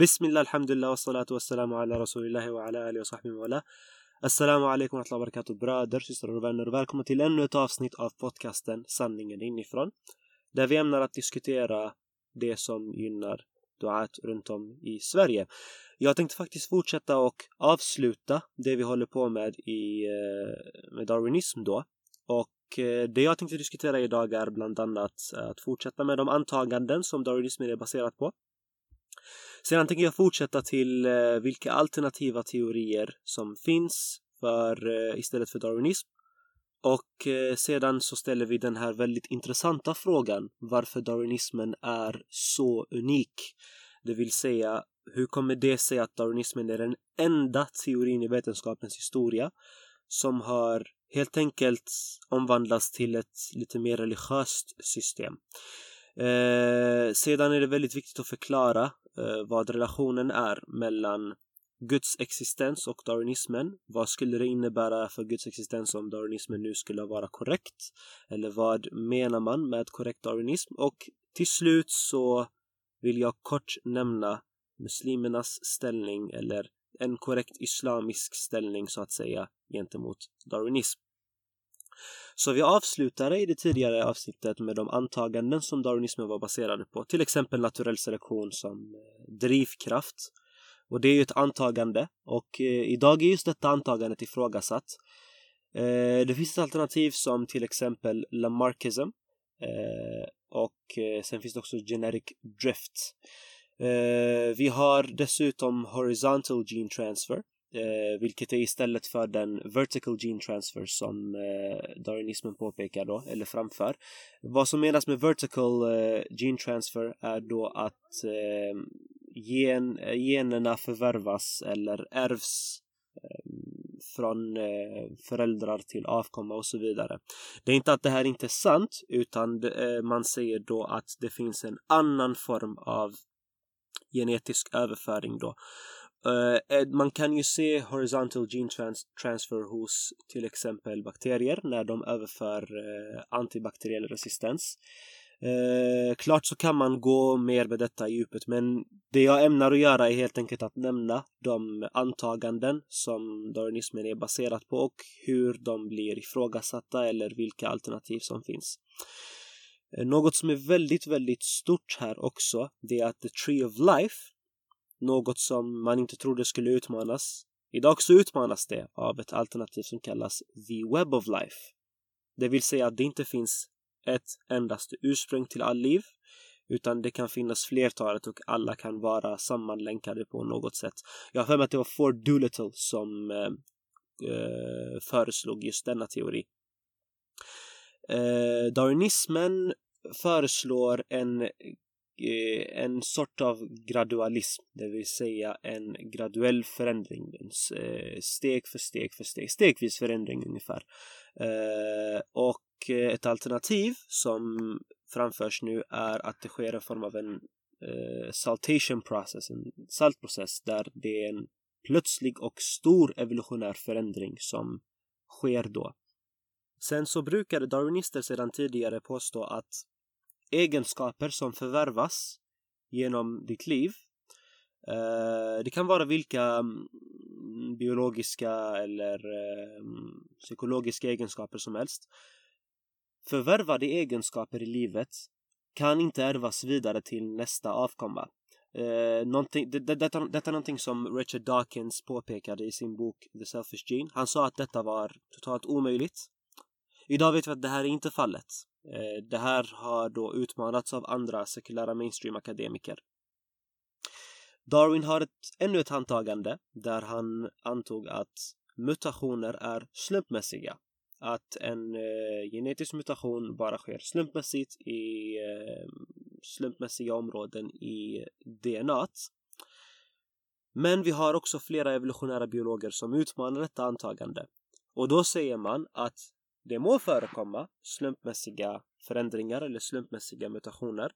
Bismillah, alhamdulillah, wassalatu wassalamu ala rasulillahi wa ala alihi wa sahbihi wa ala. Assalamu alaikum wa rahmatullahi wa barakatuh bröder, systrar och vänner. Välkomna till ännu ett avsnitt av podcasten Sanningen inifrån. Där vi ämnar att diskutera det som gynnar duat runt om i Sverige. Jag tänkte faktiskt fortsätta och avsluta det vi håller på med i eh, med darwinism då. Och eh, det jag tänkte diskutera idag är bland annat att fortsätta med de antaganden som darwinismen är baserat på. Sedan tänker jag fortsätta till eh, vilka alternativa teorier som finns för eh, istället för darwinism. Och eh, sedan så ställer vi den här väldigt intressanta frågan varför darwinismen är så unik. Det vill säga, hur kommer det sig att darwinismen är den enda teorin i vetenskapens historia som har helt enkelt omvandlats till ett lite mer religiöst system. Eh, sedan är det väldigt viktigt att förklara eh, vad relationen är mellan Guds existens och darwinismen. Vad skulle det innebära för Guds existens om darwinismen nu skulle vara korrekt? Eller vad menar man med korrekt darwinism? Och till slut så vill jag kort nämna muslimernas ställning eller en korrekt islamisk ställning så att säga gentemot darwinism. Så vi avslutade i det tidigare avsnittet med de antaganden som darwinismen var baserade på, till exempel naturell selektion som eh, drivkraft. Och det är ju ett antagande och eh, idag är just detta antagandet ifrågasatt. Eh, det finns ett alternativ som till exempel Lamarckism och sen finns det också genetic drift. Vi har dessutom horizontal gene transfer Eh, vilket är istället för den vertical gene transfer som eh, darwinismen påpekar då, eller framför. Vad som menas med vertical eh, gene transfer är då att eh, gen, eh, generna förvärvas eller ärvs eh, från eh, föräldrar till avkomma och så vidare. Det är inte att det här inte är sant utan man säger då att det finns en annan form av genetisk överföring då Uh, man kan ju se horizontal gene trans transfer hos till exempel bakterier när de överför uh, antibakteriell resistens. Uh, klart så kan man gå mer med detta i djupet men det jag ämnar att göra är helt enkelt att nämna de antaganden som darwinismen är baserat på och hur de blir ifrågasatta eller vilka alternativ som finns. Något som är väldigt, väldigt stort här också det är att the tree of life något som man inte trodde skulle utmanas. Idag så utmanas det av ett alternativ som kallas The Web of Life. Det vill säga att det inte finns ett endaste ursprung till all liv utan det kan finnas flertalet och alla kan vara sammanlänkade på något sätt. Jag har för mig att det var Ford Doolittle som eh, eh, föreslog just denna teori. Eh, Darwinismen föreslår en Eh, en sort av gradualism, det vill säga en graduell förändring, eh, steg för steg för steg, stegvis förändring ungefär. Eh, och ett alternativ som framförs nu är att det sker en form av en saltation process, en saltprocess där det är en plötslig och stor evolutionär förändring som sker då. Sen så brukade darwinister sedan tidigare påstå att egenskaper som förvärvas genom ditt liv. Eh, det kan vara vilka mm, biologiska eller eh, mm, psykologiska egenskaper som helst. Förvärvade egenskaper i livet kan inte ärvas vidare till nästa avkomma. Uh, detta, detta är någonting som Richard Dawkins påpekade i sin bok The Selfish Gene. Han sa att detta var totalt omöjligt. Idag vet vi att det här är inte fallet. Eh, det här har då utmanats av andra sekulära mainstream-akademiker. Darwin har ett, ännu ett antagande där han antog att mutationer är slumpmässiga. Att en eh, genetisk mutation bara sker slumpmässigt i eh, slumpmässiga områden i DNA. Men vi har också flera evolutionära biologer som utmanar detta antagande. Och då säger man att det må förekomma slumpmässiga förändringar eller slumpmässiga mutationer.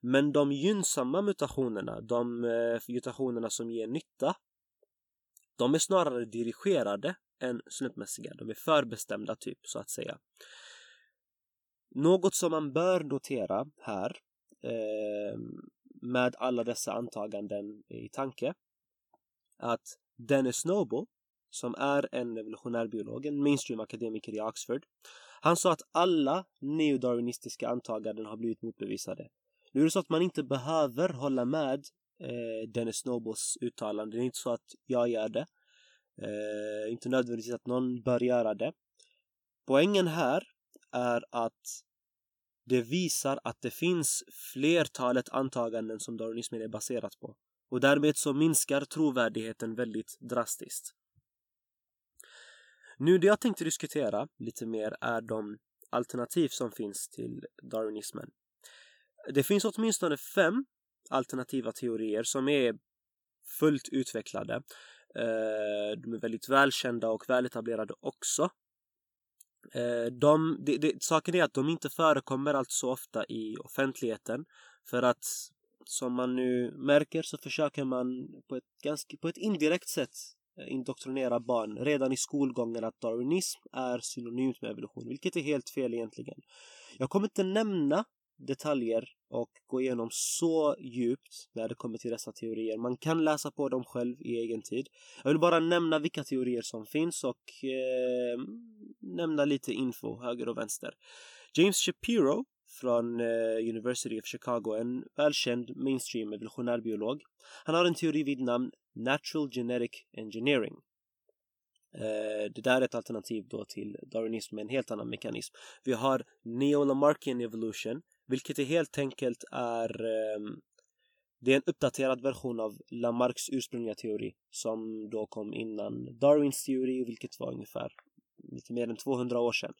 Men de gynnsamma mutationerna, de eh, mutationerna som ger nytta, de är snarare dirigerade än slumpmässiga. De är förbestämda typ så att säga. Något som man bör notera här eh, med alla dessa antaganden i tanke att Dennis Noble, som är en evolutionär biolog, en mainstream akademiker i Oxford, han sa att alla neodarwinistiska antaganden har blivit motbevisade. Nu är det så att man inte behöver hålla med eh, Dennis Nobles uttalande. Det är inte så att jag gör det. Eh, inte nödvändigtvis att någon bör göra det. Poängen här är att det visar att det finns flertalet antaganden som darwinismen är baserat på. Och därmed så minskar trovärdigheten väldigt drastiskt. Nu det jag tänkte diskutera lite mer är de alternativ som finns till darwinismen. Det finns åtminstone fem alternativa teorier som är fullt utvecklade. Eh, de är väldigt välkända och väletablerade också. Eh, de, de, de, saken är att de inte förekommer allt så ofta i offentligheten för att som man nu märker så försöker man på ett, ganska, på ett indirekt sätt Eh, indoktrinera barn redan i skolgången att darwinism är synonymt med evolution, vilket är helt fel egentligen. Jag kommer inte nämna detaljer och gå igenom så djupt när det kommer till dessa teorier. Man kan läsa på dem själv i egen tid. Jag vill bara nämna vilka teorier som finns och eh, nämna lite info höger och vänster. James Shapiro från eh, University of Chicago, en välkänd mainstream evolutionär biolog. Han har en teori vid namn Natural Genetic Engineering. Eh, det där är ett alternativ då till darwinism med en helt annan mekanism. Vi har Neo-Lamarckian evolution vilket är helt enkelt är ehm, det är en uppdaterad version av Lamarcks ursprungliga teori som då kom innan Darwins teori vilket var ungefär lite mer än 200 år sedan.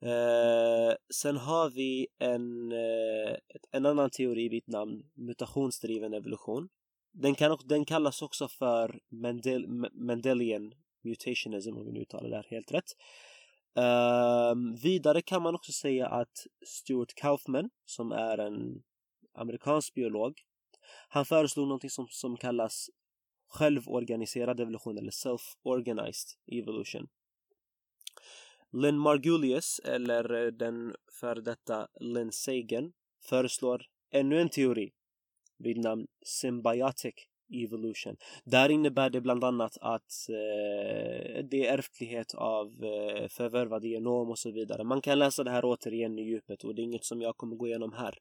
Eh, sen har vi en, eh, en annan teori vid namn mutationsdriven evolution. Den, kan, den kallas också för Mendel, Mendelian mutationism om vi nu uttalar det här helt rätt. Um, vidare kan man också säga att Stuart Kaufman, som är en amerikansk biolog, han föreslog någonting som, som kallas självorganiserad evolution eller self-organized evolution. Lynn Margulius eller den före detta Lynn Sagan, föreslår ännu en teori vid namn symbiotic evolution. Där innebär det bland annat att eh, det är ärftlighet av eh, förvärvade genom och så vidare. Man kan läsa det här återigen i djupet och det är inget som jag kommer gå igenom här.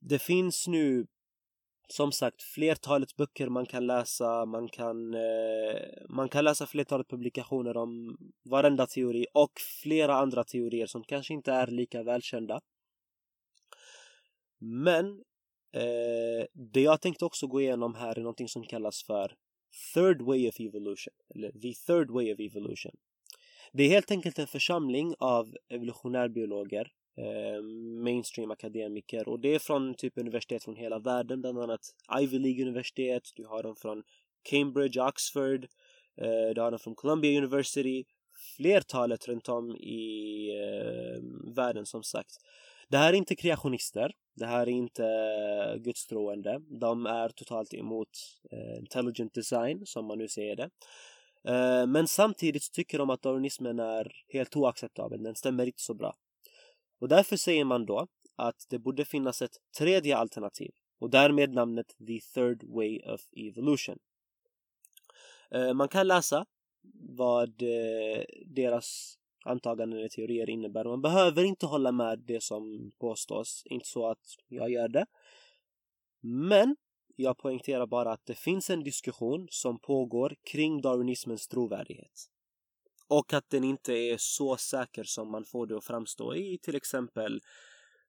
Det finns nu som sagt flertalet böcker man kan läsa, man kan, eh, man kan läsa flertalet publikationer om varenda teori och flera andra teorier som kanske inte är lika välkända. Men Eh, det jag tänkte också gå igenom här är någonting som kallas för Third Way of Evolution, eller The Third Way of Evolution. Det är helt enkelt en församling av evolutionärbiologer, eh, mainstream akademiker och det är från typ universitet från hela världen, bland annat Ivy League universitet, du har dem från Cambridge, Oxford, eh, du har dem från Columbia University, flertalet runt om i eh, världen som sagt. Det här är inte kreationister. Det här är inte eh, gudstroende. De är totalt emot eh, intelligent design, som man nu säger det. Eh, men samtidigt tycker de att darwinismen är helt oacceptabel. Den stämmer inte så bra. Och därför säger man då att det borde finnas ett tredje alternativ och därmed namnet The Third Way of Evolution. Man kan läsa vad deras antaganden eller teorier innebär. Man behöver inte hålla med det som påstås, inte så att jag gör det. Men jag poängterar bara att det finns en diskussion som pågår kring darwinismens trovärdighet. Och att den inte är så säker som man får det att framstå i till exempel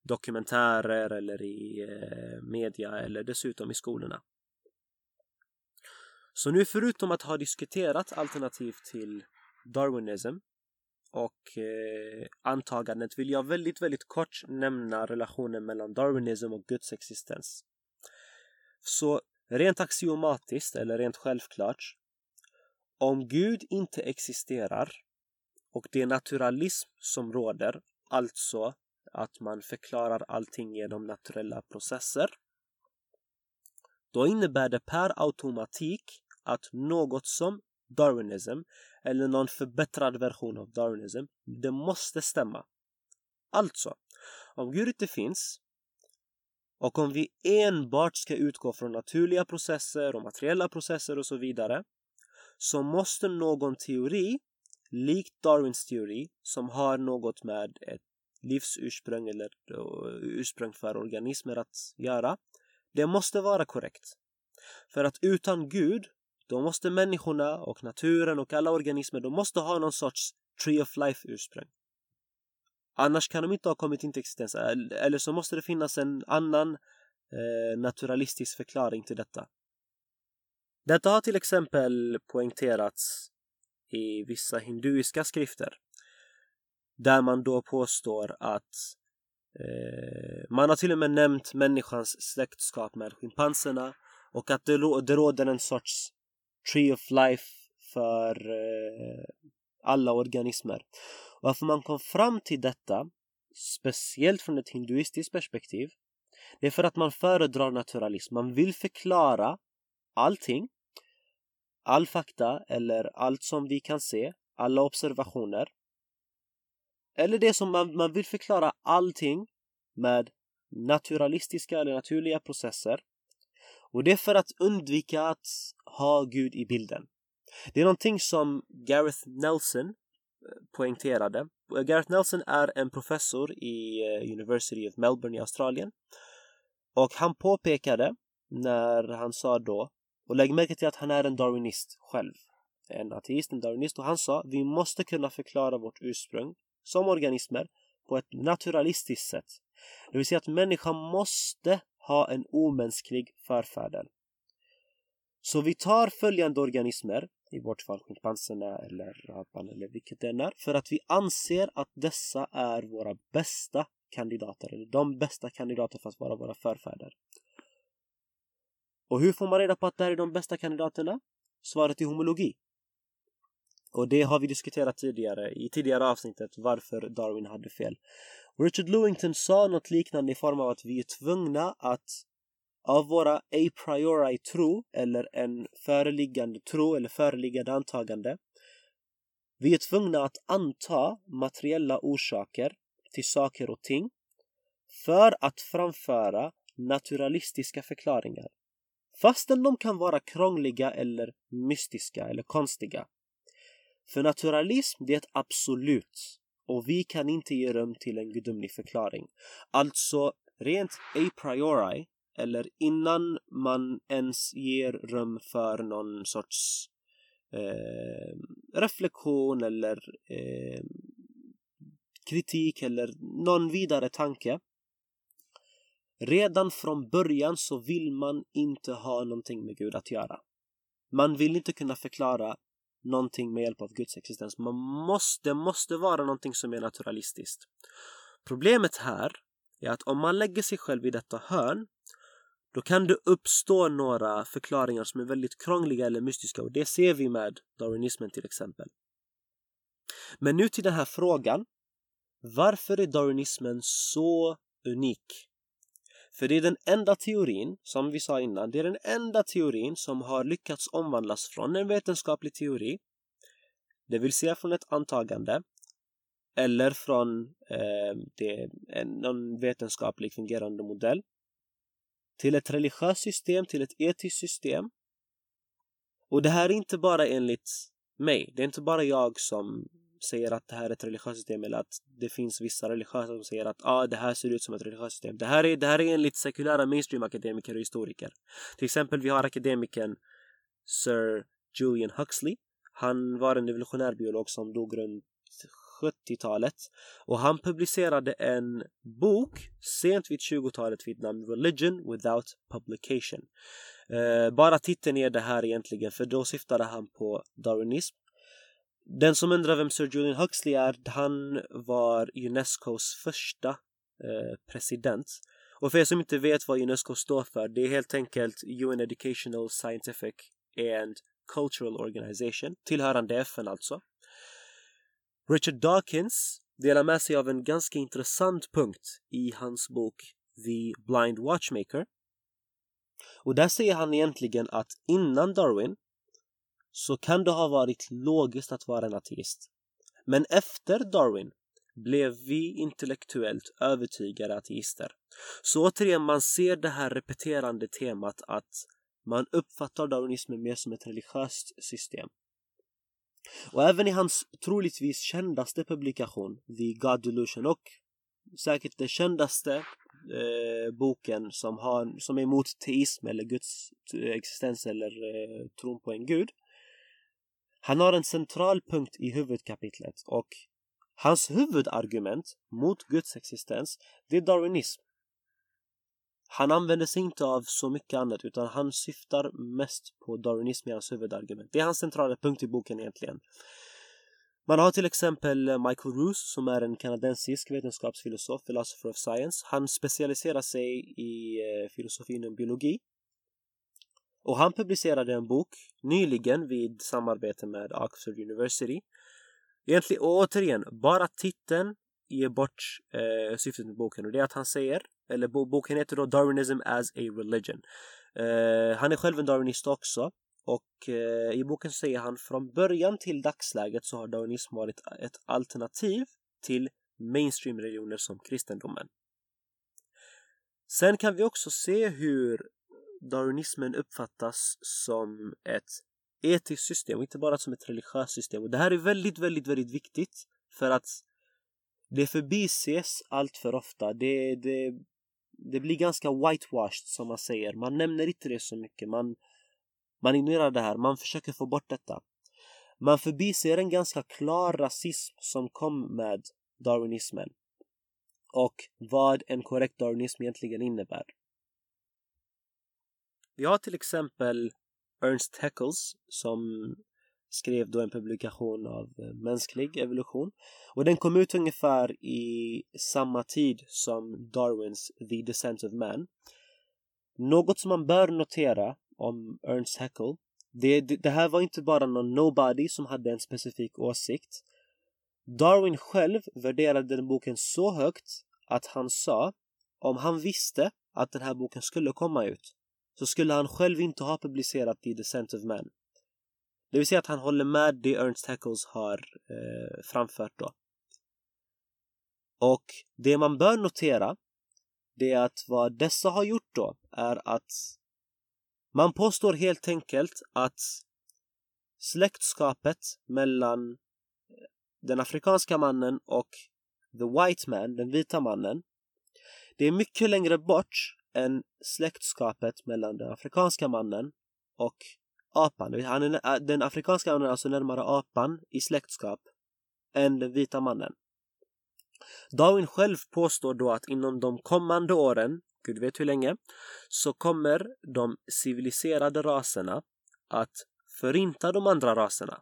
dokumentärer eller i eh, media eller dessutom i skolorna. Så nu förutom att ha diskuterat alternativ till darwinism och eh, antagandet vill jag väldigt, väldigt kort nämna relationen mellan darwinism och Guds existens. Så rent axiomatiskt, eller rent självklart, om Gud inte existerar och det är naturalism som råder, alltså att man förklarar allting genom naturella processer, då innebär det per automatik att något som darwinism eller någon förbättrad version av darwinism. Det måste stämma. Alltså, om Gud inte finns Och om vi enbart ska utgå från naturliga processer och materiella processer och så vidare så måste någon teori, likt Darwins teori, som har något med ett livsursprung eller eh, ursprung för organismer att göra, det måste vara korrekt. För att utan Gud, då måste människorna och naturen och alla organismer, de måste ha någon sorts tree of life ursprung. Annars kan de inte ha kommit in till existens. Eller så måste det finnas en annan eh, naturalistisk förklaring till detta. Detta har till exempel poängterats i vissa hinduiska skrifter. Där man då påstår att eh, man har till och med nämnt människans släktskap med schimpanserna och att det, det råder en sorts tree of life för eh, alla organismer. Varför man kom fram till detta, speciellt från ett hinduistiskt perspektiv, det är för att man föredrar naturalism. Man vill förklara allting, all fakta eller allt som vi kan se, alla observationer. Eller det som man, man vill förklara allting med naturalistiska eller naturliga processer. Och det är för att undvika att ha Gud i bilden. Det är någonting som Gareth Nelson eh, poängterade. Eh, Gareth Nelson är en professor i eh, University of Melbourne i Australien. Och han påpekade när han sa då, och lägg märke till att han är en darwinist själv. En ateist, en darwinist. Och han sa, vi måste kunna förklara vårt ursprung som organismer på ett naturalistiskt sätt. Det vill säga att människan måste ha en omänsklig förfäder. Så vi tar följande organismer i vårt fall schimpanserna eller apan eller vilket det än är. För att vi anser att dessa är våra bästa kandidater, eller de bästa kandidater för att vara våra förfäder. Och hur får man reda på att det här är de bästa kandidaterna? Svaret är homologi. Och det har vi diskuterat tidigare i tidigare avsnittet varför Darwin hade fel. Richard Lewington sa något liknande i form av att vi är tvungna att av våra a priori tro eller en föreliggande tro eller föreliggande antagande. Vi är tvungna att anta materiella orsaker till saker och ting för att framföra naturalistiska förklaringar. Fastän de kan vara krångliga eller mystiska eller konstiga. För naturalism det är ett absolut och vi kan inte ge rum till en gudomlig förklaring. Alltså rent a priori eller innan man ens ger rum för någon sorts eh, reflektion eller eh, kritik eller någon vidare tanke. Redan från början så vill man inte ha någonting med Gud att göra. Man vill inte kunna förklara någonting med hjälp av Guds existens. Man måste, det måste vara någonting som är naturalistiskt. Problemet här är att om man lägger sig själv i detta hörn då kan det uppstå några förklaringar som är väldigt krångliga eller mystiska och det ser vi med darwinismen till exempel. Men nu till den här frågan. Varför är darwinismen så unik? För det är den enda teorin, som vi sa innan, det är den enda teorin som har lyckats omvandlas från en vetenskaplig teori, det vill säga från ett antagande, eller från eh, det, en, någon vetenskaplig fungerande modell till ett religiöst system, till ett etiskt system. Och det här är inte bara enligt mig. Det är inte bara jag som säger att det här är ett religiöst system eller att det finns vissa religiösa som säger att ah, det här ser ut som ett religiöst system. Det här är, det här är enligt sekulära mainstream-akademiker och historiker. Till exempel vi har akademikern Sir Julian Huxley. Han var en evolutionär biolog som dog runt 70-talet och han publicerade en bok sent vid 20-talet vid namn Religion without publication. Eh, bara titeln är det här egentligen för då syftade han på darwinism. Den som undrar vem Sir Julian Huxley är, han var Unescos första eh, president. Och för er som inte vet vad Unesco står för, det är helt enkelt UN Educational, Scientific and Cultural Organization, tillhörande FN alltså. Richard Dawkins delar med sig av en ganska intressant punkt i hans bok The Blind Watchmaker. Och där säger han egentligen att innan Darwin så kan det ha varit logiskt att vara en ateist. Men efter Darwin blev vi intellektuellt övertygade ateister. Så återigen, man ser det här repeterande temat att man uppfattar darwinismen mer som ett religiöst system. Och även i hans troligtvis kändaste publikation, The God Delusion och säkert den kändaste eh, boken som, har, som är emot teism eller Guds eh, existens eller eh, tron på en gud. Han har en central punkt i huvudkapitlet och hans huvudargument mot Guds existens det är darwinism. Han använder sig inte av så mycket annat utan han syftar mest på darwinism i hans huvudargument. Det är hans centrala punkt i boken egentligen. Man har till exempel Michael Roos som är en kanadensisk vetenskapsfilosof, philosopher of science. Han specialiserar sig i eh, filosofi inom biologi. Och han publicerade en bok nyligen vid samarbete med Oxford University. Egentligen, och återigen, bara titeln ger bort eh, syftet med boken och det är att han säger, eller boken heter då Darwinism as a religion. Eh, han är själv en darwinist också och eh, i boken säger han från början till dagsläget så har darwinism varit ett alternativ till mainstream-religioner som kristendomen. Sen kan vi också se hur darwinismen uppfattas som ett etiskt system, inte bara som ett religiöst system. Och det här är väldigt, väldigt, väldigt viktigt för att det förbises allt för ofta. Det, det, det blir ganska whitewashed som man säger. Man nämner inte det så mycket. Man, man ignorerar det här, man försöker få bort detta. Man förbiser en ganska klar rasism som kom med darwinismen och vad en korrekt darwinism egentligen innebär. Vi har till exempel Ernst Haeckels som skrev då en publikation av eh, mänsklig evolution och den kom ut ungefär i samma tid som Darwins The Descent of Man. Något som man bör notera om Ernst Haeckel. Det, det, det, här var inte bara någon nobody som hade en specifik åsikt. Darwin själv värderade den boken så högt att han sa om han visste att den här boken skulle komma ut så skulle han själv inte ha publicerat The Descent of Man. Det vill säga att han håller med det Ernst Hackles har eh, framfört då. Och det man bör notera det är att vad dessa har gjort då är att man påstår helt enkelt att släktskapet mellan eh, den afrikanska mannen och the white man, den vita mannen, det är mycket längre bort än släktskapet mellan den afrikanska mannen och apan. Han är, den afrikanska mannen är alltså närmare apan i släktskap än den vita mannen. Darwin själv påstår då att inom de kommande åren Gud vet hur länge, så kommer de civiliserade raserna att förinta de andra raserna.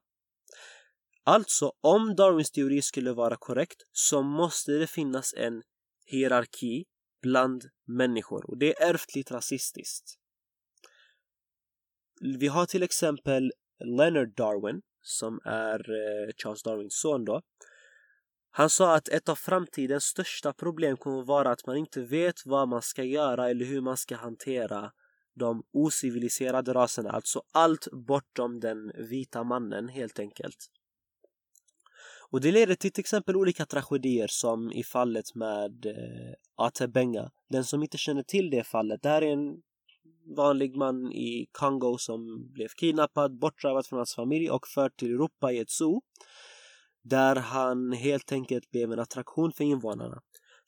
Alltså, om Darwins teori skulle vara korrekt så måste det finnas en hierarki bland människor och det är ärftligt rasistiskt. Vi har till exempel Leonard Darwin som är eh, Charles Darwins son då han sa att ett av framtidens största problem kommer att vara att man inte vet vad man ska göra eller hur man ska hantera de ociviliserade raserna, alltså allt bortom den vita mannen helt enkelt. Och det leder till till exempel olika tragedier som i fallet med eh, Atebenga. Den som inte känner till det fallet, det här är en vanlig man i Kongo som blev kidnappad, bortrövad från hans familj och förd till Europa i ett zoo. Där han helt enkelt blev en attraktion för invånarna.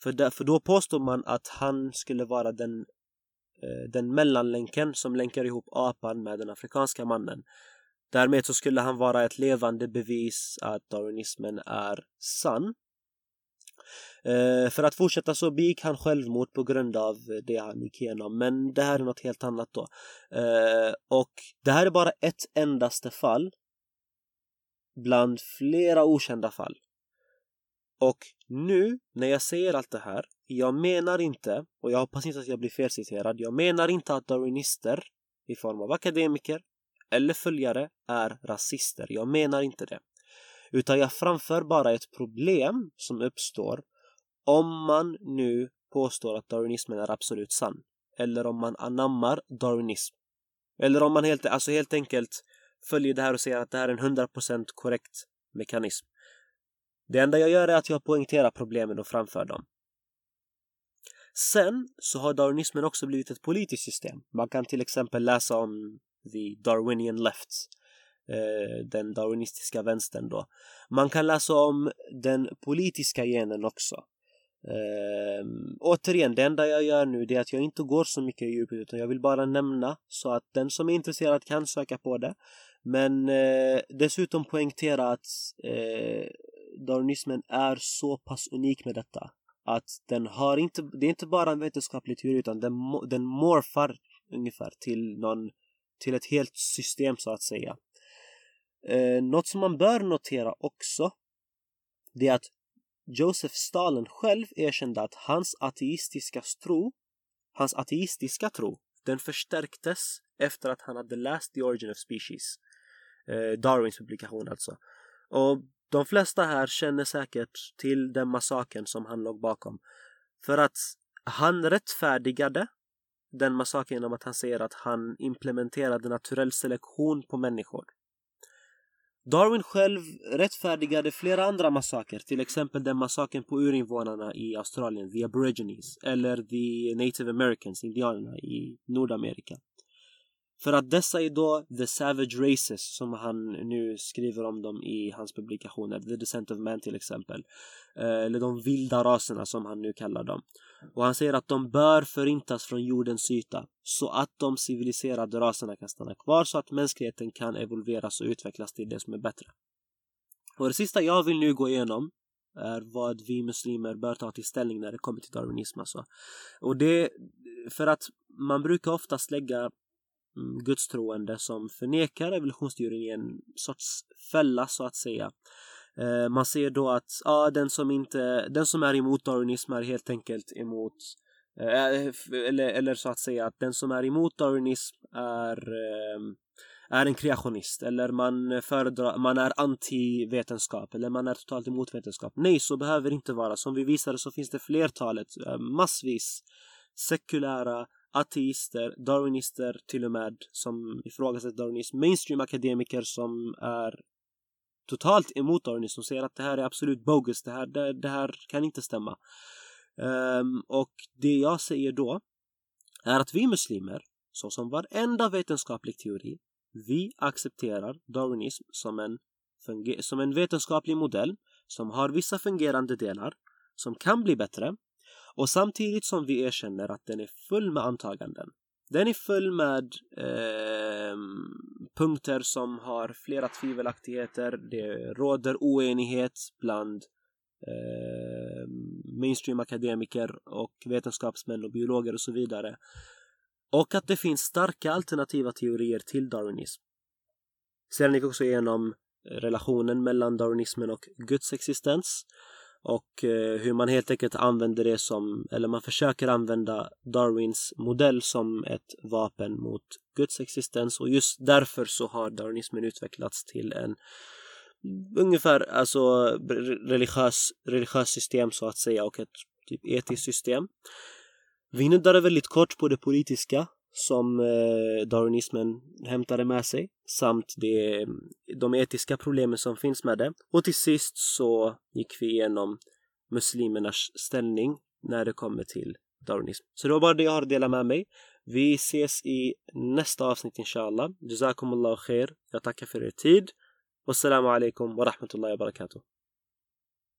För, där, för då påstår man att han skulle vara den, eh, den mellanlänken som länkar ihop apan med den afrikanska mannen. Därmed så skulle han vara ett levande bevis att darwinismen är sann. Eh, för att fortsätta så begick han självmord på grund av det han gick igenom. Men det här är något helt annat då. Eh, och det här är bara ett endaste fall bland flera okända fall. Och nu när jag säger allt det här, jag menar inte, och jag hoppas inte att jag blir felciterad, jag menar inte att darwinister i form av akademiker eller följare är rasister. Jag menar inte det. Utan jag framför bara ett problem som uppstår om man nu påstår att darwinismen är absolut sann. Eller om man anammar darwinism. Eller om man helt, alltså helt enkelt följer det här och säger att det här är en 100% korrekt mekanism. Det enda jag gör är att jag poängterar problemen och framför dem. Sen så har darwinismen också blivit ett politiskt system. Man kan till exempel läsa om the Darwinian left, eh, den darwinistiska vänstern då. Man kan läsa om den politiska genen också. Eh, återigen, det enda jag gör nu är att jag inte går så mycket i djupet utan jag vill bara nämna så att den som är intresserad kan söka på det. Men eh, dessutom poängtera att eh, darwinismen är så pass unik med detta att den har inte, det är inte bara en vetenskaplig teori utan den, den morfar ungefär till någon, till ett helt system så att säga. Eh, något som man bör notera också det är att Josef Stalin själv erkände att hans ateistiska tro, hans ateistiska tro, den förstärktes efter att han hade läst The Origin of Species. Eh, Darwins publikation alltså. Och de flesta här känner säkert till den massakern som han låg bakom. För att han rättfärdigade den massakern genom att han säger att han implementerade naturell selektion på människor. Darwin själv rättfärdigade flera andra massaker, till exempel den massakern på urinvånarna i Australien, the aborigines, eller the native americans, indianerna i Nordamerika. För att dessa är då the savage races som han nu skriver om dem i hans publikationer. The Descent of Man till exempel. Eh, eller de vilda raserna som han nu kallar dem. Och han säger att de bör förintas från jordens yta så att de civiliserade raserna kan stanna kvar så att mänskligheten kan evolveras och utvecklas till det som är bättre. Och det sista jag vill nu gå igenom är vad vi muslimer bör ta till ställning när det kommer till darwinism alltså. Och det för att man brukar oftast lägga mm, gudstroende som förnekar evolutionsteorin i en sorts fälla så att säga. Eh, man ser då att ja, den som inte, den som är emot darwinism är helt enkelt emot eh, eh, eller, eller så att säga att den som är emot darwinism är ehm, är en kreationist eller man föredrar, man är anti-vetenskap eller man är totalt emot vetenskap. Nej, så behöver det inte vara. Som vi visade så finns det flertalet, massvis sekulära ateister, darwinister till och med som ifrågasätter darwinism, mainstream-akademiker som är totalt emot Arnis och säger att det här är absolut bogus, det här, det, det här kan inte stämma. Um, och det jag säger då är att vi muslimer, så som varenda vetenskaplig teori, vi accepterar darwinism som en, som en vetenskaplig modell som har vissa fungerande delar som kan bli bättre och samtidigt som vi erkänner att den är full med antaganden. Den är full med eh, punkter som har flera tvivelaktigheter. Det råder oenighet bland eh, mainstream-akademiker och vetenskapsmän och biologer och så vidare. Och att det finns starka alternativa teorier till darwinism. Sedan gick vi också igenom relationen mellan darwinismen och Guds existens och eh, hur man helt enkelt använder det som, eller man försöker använda Darwins modell som ett vapen mot Guds existens och just därför så har darwinismen utvecklats till en ungefär alltså religiös, religiös system så att säga och ett typ etiskt system. Vi nuddade väldigt kort på det politiska som eh, darwinismen hämtade med sig samt det, de etiska problemen som finns med det. Och till sist så gick vi igenom muslimernas ställning när det kommer till darwinism. Så det var bara det jag har att dela med mig. Vi ses i nästa avsnitt inshallah. Jazakumullahu khair. Jag tackar för er tid. Wassalamu alaikum wa rahmatullahi wa barakatuh.